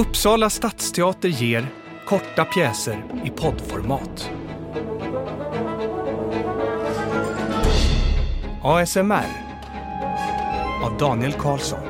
Uppsala stadsteater ger korta pjäser i poddformat. ASMR av Daniel Karlsson.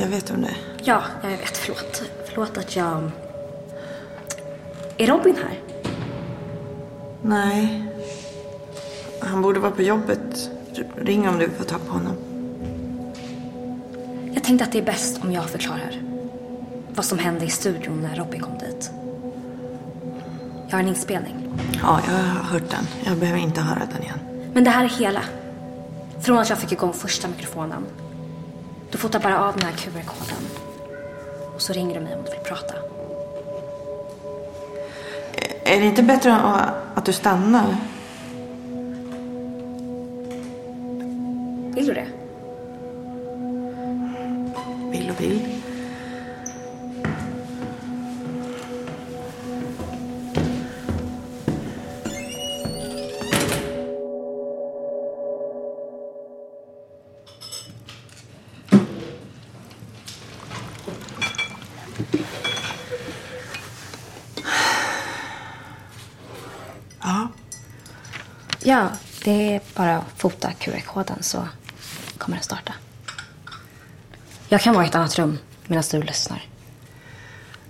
Jag, vet om det. ja, jag vet. Förlåt. Förlåt att jag... Är Robin här? Nej. Han borde vara på jobbet. Ring om du får tag på honom. Jag tänkte att det är bäst om jag förklarar vad som hände i studion när Robin kom dit. Jag har en inspelning. Ja, jag har hört den. Jag behöver inte höra den igen. Men det här är hela. Från att jag fick igång första mikrofonen. Du fotar bara av den här QR-koden. Och så ringer du mig om du vill prata. Är det inte bättre att, du stannar? Ja, Ja, det är bara att fota QR-koden så kommer den starta. Jag kan vara i ett annat rum medan du lyssnar.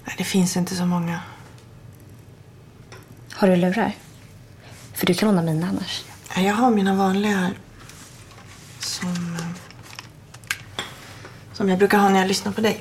nej, det finns inte så många. Har du lurar? För du kan låna mina annars. Ja, Jag har mina vanliga här. Som, eh, som jag brukar ha när jag lyssnar på dig.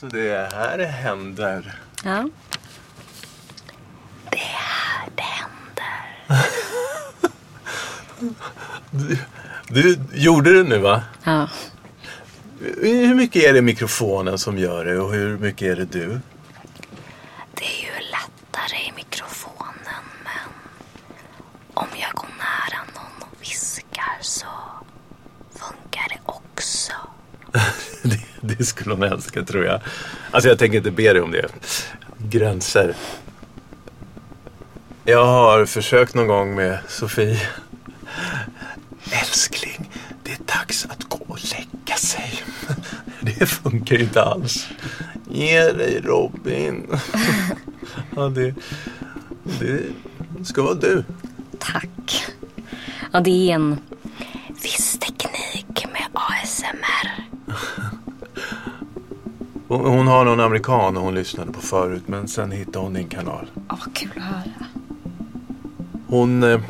Ja, så det här händer. Ja. Det är här det händer. Du, du gjorde det nu va? Ja. Hur mycket är det mikrofonen som gör det och hur mycket är det du? Det är ju lättare i mikrofonen men om jag går nära någon och viskar så funkar det också. Det, någon älskar tror jag. Alltså jag tänker inte be dig om det. Gränser. Jag har försökt någon gång med Sofie. Älskling, det är dags att gå och lägga sig. Det funkar ju inte alls. Ge dig Robin. Ja, det, det ska vara du. Tack. Ja, det är en... Hon, har någon amerikan hon lyssnade på förut men sen hittade hon din kanal. Ja, vad kul att höra. Hon eh,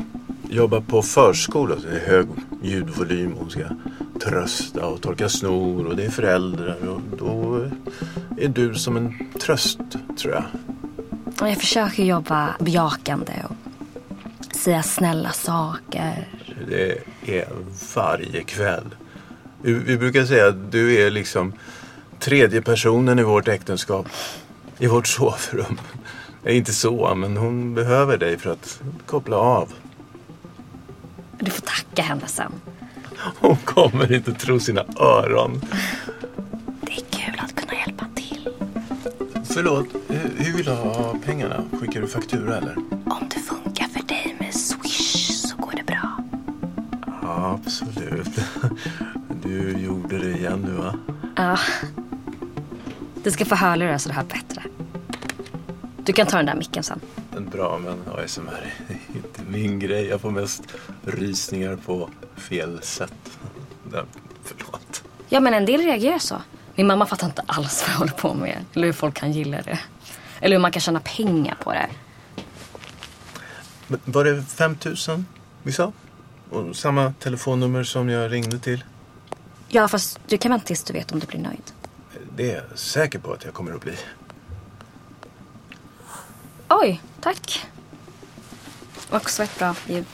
jobbar på förskola. Det är hög ljudvolym. Hon ska trösta och torka snor och det är föräldrar. Och då eh, är du som en tröst tror jag. Jag försöker jobba bejakande och säga snälla saker. Det är varje kväll. Vi brukar säga att du är liksom tredje personen i vårt äktenskap. I vårt sovrum. Inte så, men hon behöver dig för att koppla av. Du får tacka henne sen. Hon kommer inte tro sina öron. Det är kul att kunna hjälpa till. Förlåt, hur, hur vill du ha pengarna? Skickar du faktura eller? Om det funkar för dig med Swish så går det bra. Ja, absolut. Du gjorde det igen nu va? Ja. Du ska få hörlurar så du hör bättre. Du kan ta den där micken sen. En bra men ASMR är inte min grej. Jag får mest rysningar på fel sätt. Nej, Förlåt. Ja, men en del reagerar så. Min mamma fattar inte alls vad jag håller på med. Eller hur folk kan gilla det. Eller hur man kan tjäna pengar på det. Men Var det 5000 vi sa? Och samma telefonnummer som jag ringde till? Ja, fast du kan vänta tills du vet om du blir nöjd. Det är jag säker på att jag kommer att bli. Oj, tack. Också ett bra ljud.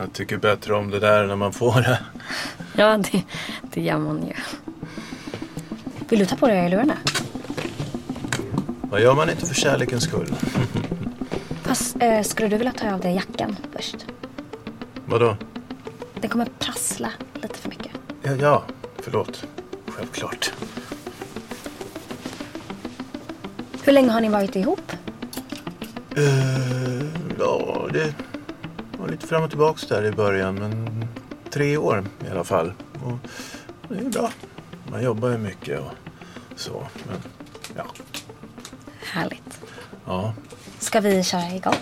Jag tycker bättre om det där när man får det. Ja, det, det gör man ju. Vill du ta på dig lurarna? Vad gör man inte för kärlekens skull? Fast eh, skulle du vilja ta av dig jackan först? Vadå? Den kommer prassla lite för mycket. Ja, ja, förlåt. Hur länge har ni varit ihop? Uh, ja, det var lite fram och tillbaks där i början. Men tre år i alla fall. Och det är bra. Man jobbar ju mycket och så. Men ja, Härligt. ja. Ska vi köra igång?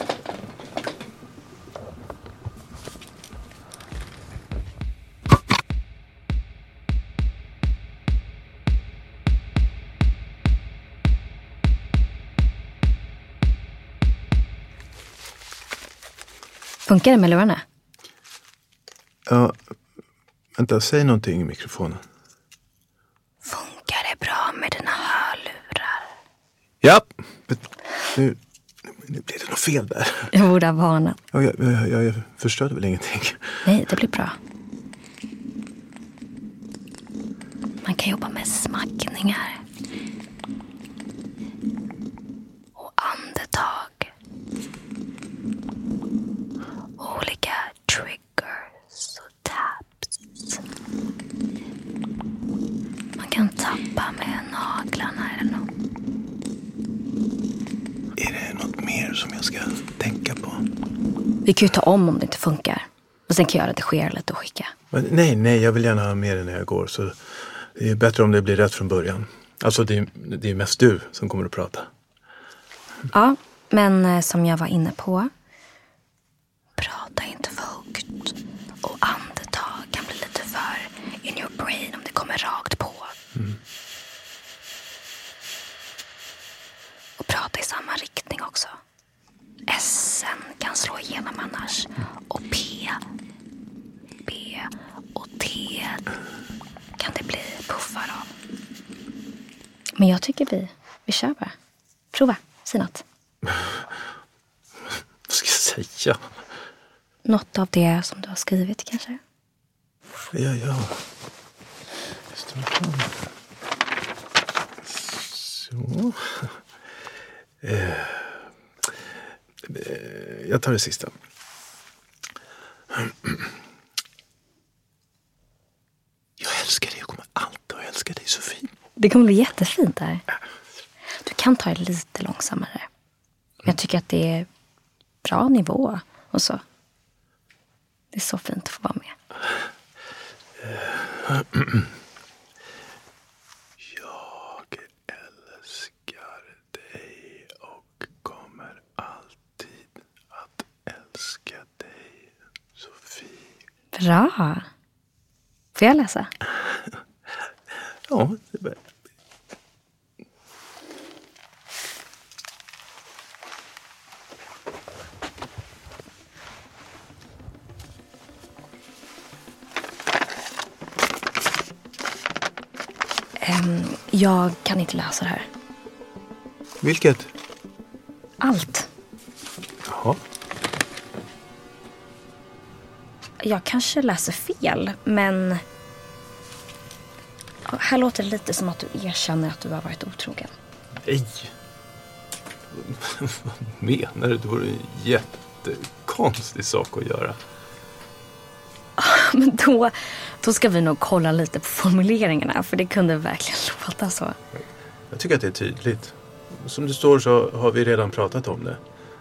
Funkar det med lurarna? ja. Vänta, säg någonting i mikrofonen. Funkar det bra med dina hörlurar? Ja, nu, nu blev det något fel där. Jag borde ha varnat. Ja, jag, jag, jag, jag förstörde väl ingenting. Nej, det blir bra. Man kan jobba med smackningar. Och andetag. Olika triggers och taps. Man kan tappa med naglarna eller något. Är det något mer som jag ska tänka på? Vi kan ju ta om om det inte funkar. Och sen kan jag redigera lite och skicka. Men nej, nej, jag vill gärna ha med det när jag går. Så det är bättre om det blir rätt från början. Alltså det är, det är mest du som kommer att prata. Ja, men eh, som jag var inne på. Prata inte för högt. Och andetag kan bli lite för in your brain om det kommer rakt på. Och prata i samma riktning också. S slå igenom annars. Och P, B och T kan det bli puffar av. Men jag tycker vi, vi kör bara. Prova, säg något. Vad ska jag säga? Något av det som du har skrivit kanske? Ja, ja. Så. Eh, Jag tar det sista. Jag älskar dig. Jag kommer alltid att älska dig, Sofie. Det kommer bli jättefint där. Du kan ta det lite långsammare. Men jag tycker att det är bra nivå och så. Det är så fint att få vara med. Jag älskar dig och kommer alltid att älska dig, Sofie. Bra. Får jag läsa? Ja, det är Ehm, jag kan inte läsa det här. Vilket? Allt. Jag kanske läser fel, men... Här låter det lite som att du erkänner att du har varit otrogen. Nej. Vad menar du? Det vore en jättekonstig sak att göra. Men då, då ska vi nog kolla lite på formuleringarna, för det kunde verkligen låta så. Jag tycker att det är tydligt. Som det står så har vi redan pratat om det.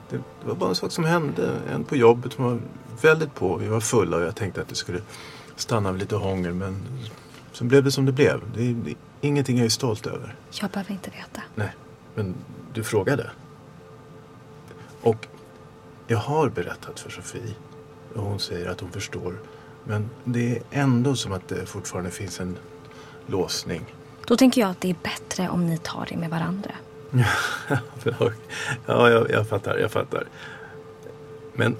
Det var bara en sak som hände. En på jobbet som var väldigt på. Vi var fulla och jag tänkte att det skulle stanna vid lite hångel. Men sen blev det som det blev. Det är, det är ingenting jag är stolt över. Jag behöver inte veta. Nej, men du frågade. Och jag har berättat för Sofie. Och hon säger att hon förstår. Men det är ändå som att det fortfarande finns en låsning. Då tänker jag att det är bättre om ni tar det med varandra. ja, jag, jag fattar, jag fattar. Men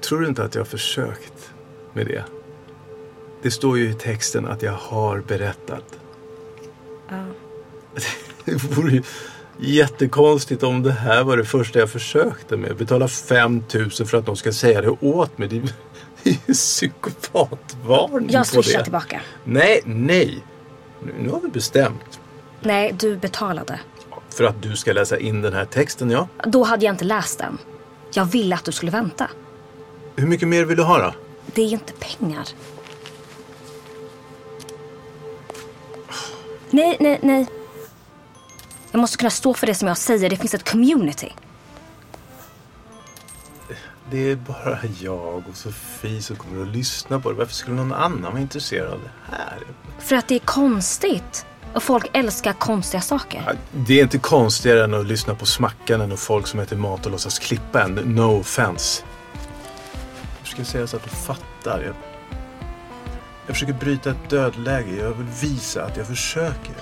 tror du inte att jag har försökt med det? Det står ju i texten att jag har berättat. Ja. Det vore ju jättekonstigt om det här var det första jag försökte med. Betala 5 000 för att de ska säga det åt mig. Det är ju psykopatvarning Jag på swishar det. tillbaka. Nej, nej. Nu har vi bestämt. Nej, du betalade. För att du ska läsa in den här texten, ja. Då hade jag inte läst den. Jag ville att du skulle vänta. Hur mycket mer vill du ha då? Det är inte pengar. Nej, nej, nej. Jag måste kunna stå för det som jag säger. Det finns ett community. Det är bara jag och Sofie som kommer att lyssna på det. Varför skulle någon annan vara intresserad av det här? För att det är konstigt. Och folk älskar konstiga saker. Det är inte konstigare än att lyssna på Smackan än och folk som äter mat och låtsas klippa en. No offense. Jag ska säga så att du fattar. Jag, jag försöker bryta ett dödläge. Jag vill visa att jag försöker.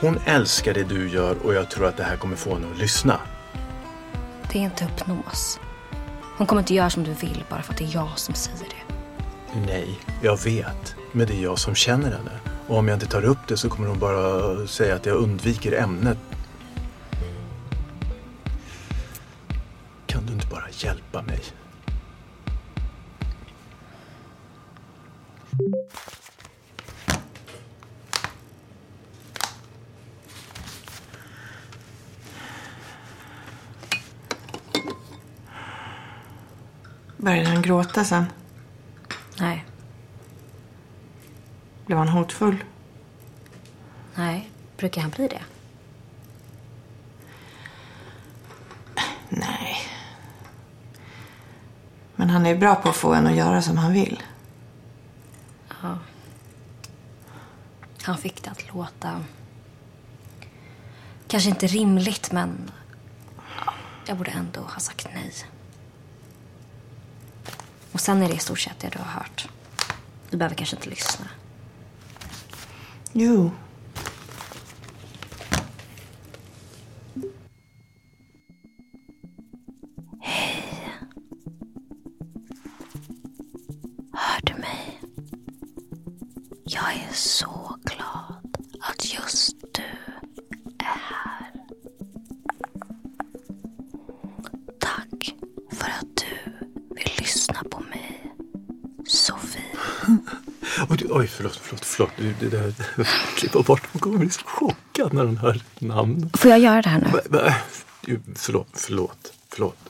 Hon älskar det du gör och jag tror att det här kommer få henne att lyssna. Det är inte hypnos. Hon kommer inte göra som du vill bara för att det är jag som säger det. Nej, jag vet. Men det är jag som känner henne. Och om jag inte tar upp det så kommer hon bara säga att jag undviker ämnet. Kan du inte bara hjälpa mig? Började han gråta sen? Nej, blev han hotfull? nej. Brukar han bli det? Nej. Men han är bra på att få en att göra som han vill. Han fick det att låta... Kanske inte rimligt, men... ja, Jag borde ändå ha sagt nej. Och sen är det i stort sett det du har hört. Du behöver kanske inte lyssna. Jo. Hör du mig? Jag är så glad att just du är här. Tack för att du vill lyssna på mig, Sofie. Oj, du- oj förlåt, förlåt, förlåt. Det där, klippa bort. Hon kommer bli så chockad när hon hör namn. Får jag göra det här nu? Förlåt, förlåt, förlåt.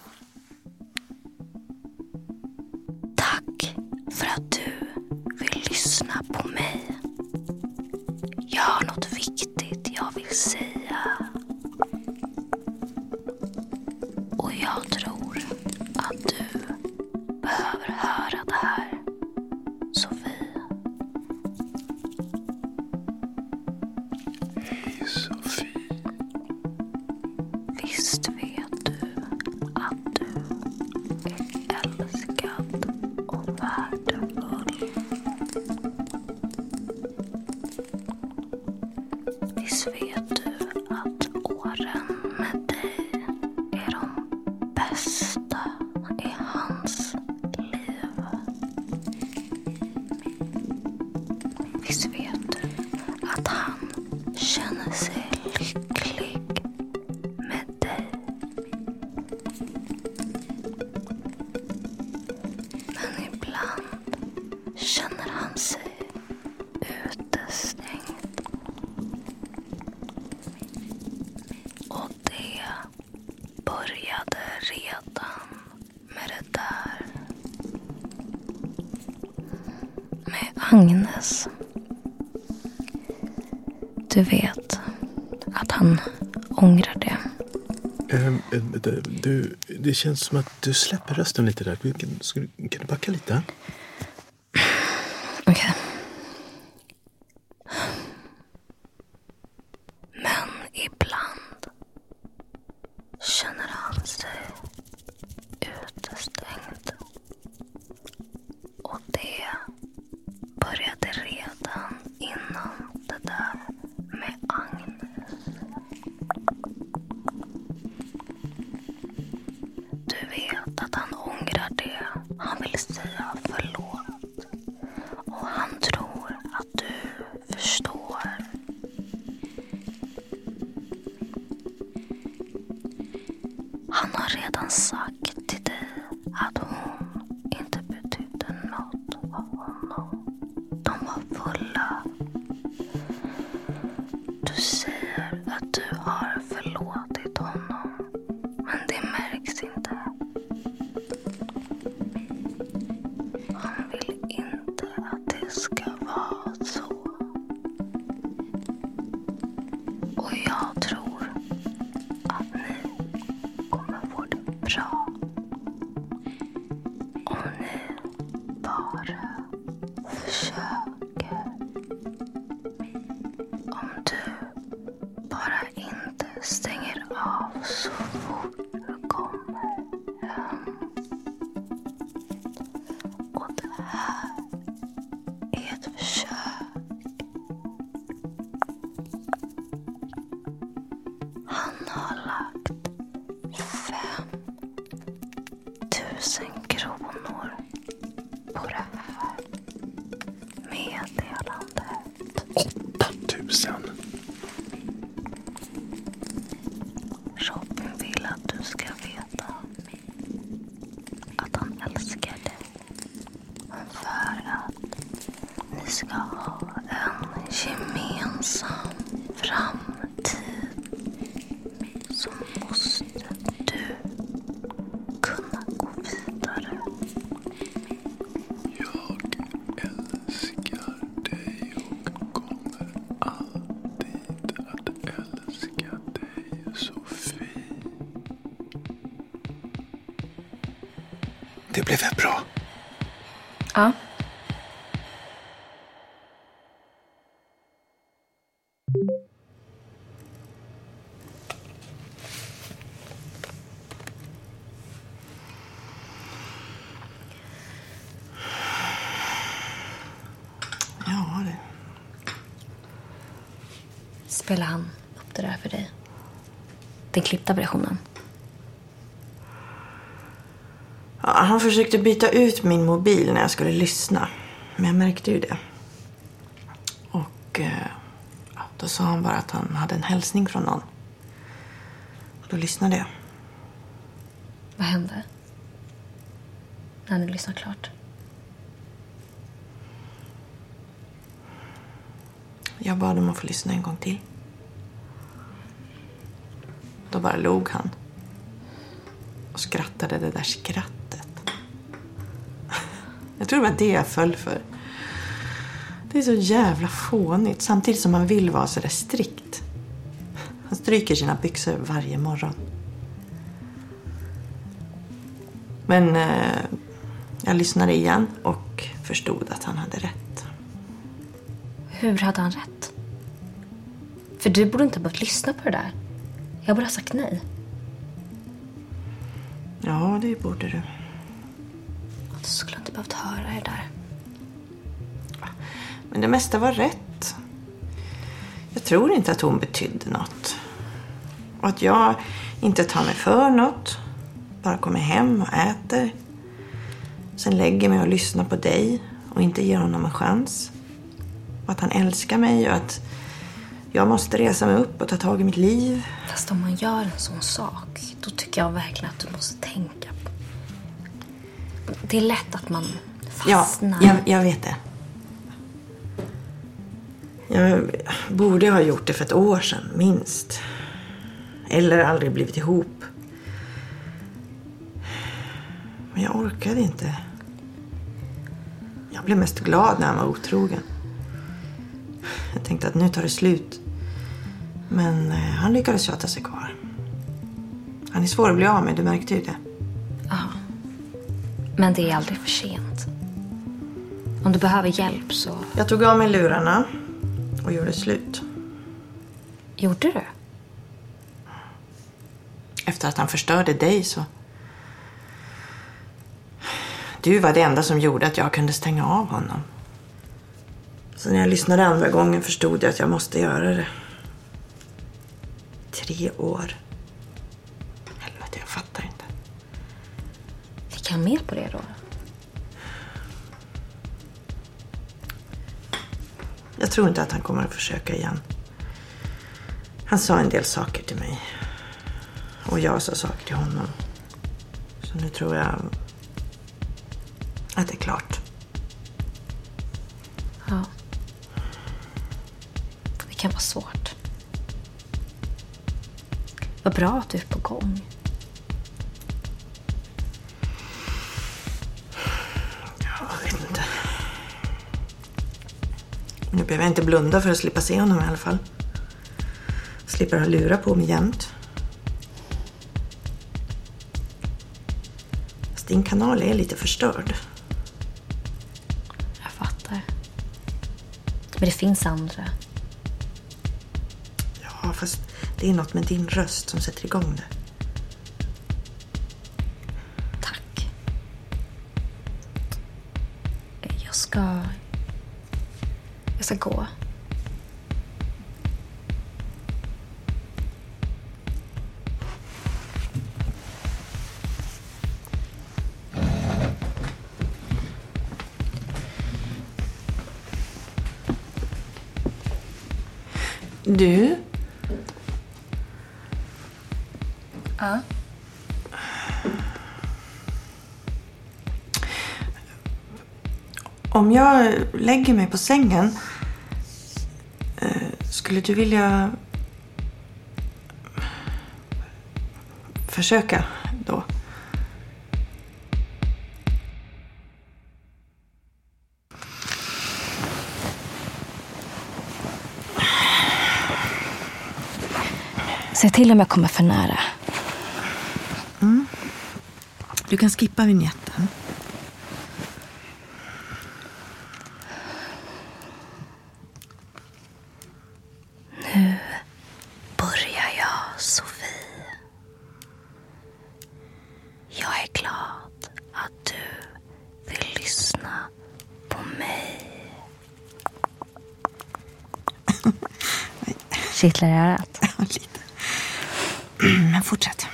Sig utestängd. Och det började redan med det där. Med Agnes. Du vet, att han ångrar det. Um, um, du, det känns som att du släpper rösten lite där. Kan, kan du backa lite? Vill Spelar han upp det där för dig? Den klippta versionen? Ja, han försökte byta ut min mobil när jag skulle lyssna. Men jag märkte ju det. Och eh, ja, då sa han bara att han hade en hälsning från någon. Och då lyssnade jag. Vad hände? När ni lyssnat klart? Jag bad om att få lyssna en gång till. Då bara log han. Och skrattade det där skrattet. Jag tror det var det jag föll för. Det är så jävla fånigt samtidigt som man vill vara så där strikt. Han stryker sina byxor varje morgon. Men eh, jag lyssnade igen och förstod att han hade rätt. Hur hade han rätt? För du borde inte ha behövt lyssna på det där. Jag borde ha sagt nej. Ja, det borde du. Du skulle inte behövt höra det där. Men det mesta var rätt. Jag tror inte att hon betydde något. Och att jag inte tar mig för något. Bara kommer hem och äter. Sen lägger mig och lyssnar på dig och inte ger honom en chans. Och att han älskar mig och att jag måste resa mig upp och ta tag i mitt liv. Fast om man gör en sån sak, då tycker jag verkligen att du måste tänka. Det är lätt att man Ja, fastnar. jag, jag vet det. Jag borde ha gjort det för ett år sedan, minst. Eller aldrig blivit ihop. Men jag orkade inte. Jag blev mest glad när han var otrogen. Jag tänkte att nu tar det slut. Men eh, han lyckades tjata sig kvar. Han är svår att bli av med, du märkte ju det. Men det är aldrig för sent. Om du behöver hjälp så... Jag tog av mig lurarna och gjorde slut. Gjorde du? Efter att han förstörde dig så... Du var det enda som gjorde att jag kunde stänga av honom. Så när jag lyssnade andra gången förstod jag att jag måste göra det. Tre år. Helvete, jag fattar inte. Gick han med på det då? Jag tror inte att han kommer att försöka igen. Han sa en del saker till mig. Och jag sa saker till honom. Så nu tror jag att det är klart. Ja. Det kan vara svårt. Vad bra att du är på gång. Jag vet inte. Nu behöver jag inte blunda för att slippa se honom i alla fall. Slipper ha lura på mig jämt. Fast din kanal är lite förstörd. Jag fattar. Men det finns andra. Ja, fast det är något med din röst som sätter igång det. Tack. Jag ska... Jag ska gå. Du? Ja. Om jag lägger mig på sängen, eh, skulle du vilja försöka då? Säg till om jag kommer för nära. Du kan skippa vignetten. börjar jag, Sofie. Jag är glad att du vill lyssna på mig. Kittlar i örat. Ja, lite. Men fortsätt.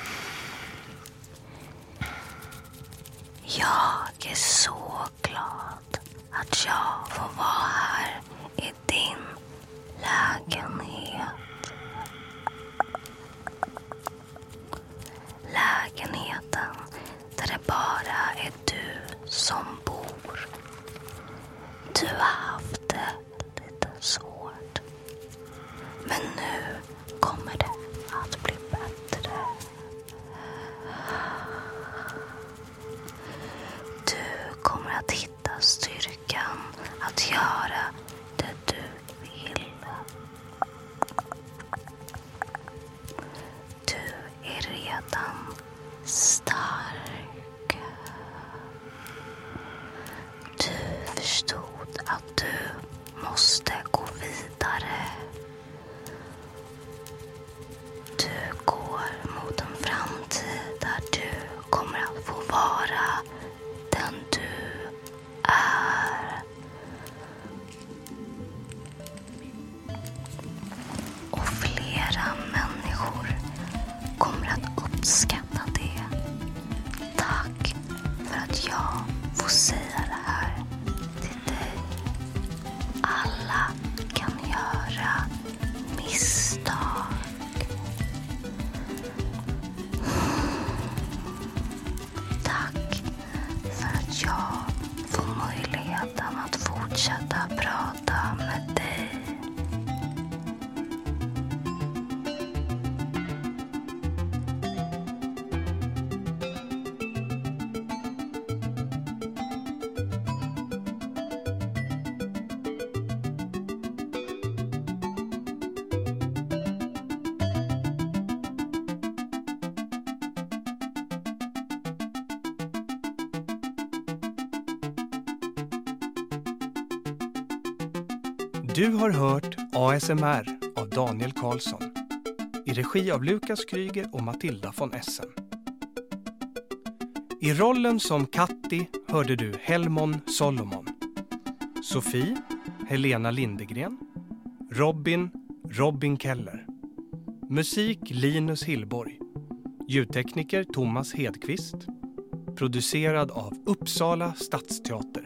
För att jag får Du har hört ASMR av Daniel Karlsson i regi av Lukas Kryger och Matilda von Essen. I rollen som Katti hörde du Helmon Solomon. Sofie, Helena Lindegren. Robin, Robin Keller. Musik Linus Hillborg. Ljudtekniker Thomas Hedqvist. Producerad av Uppsala stadsteater.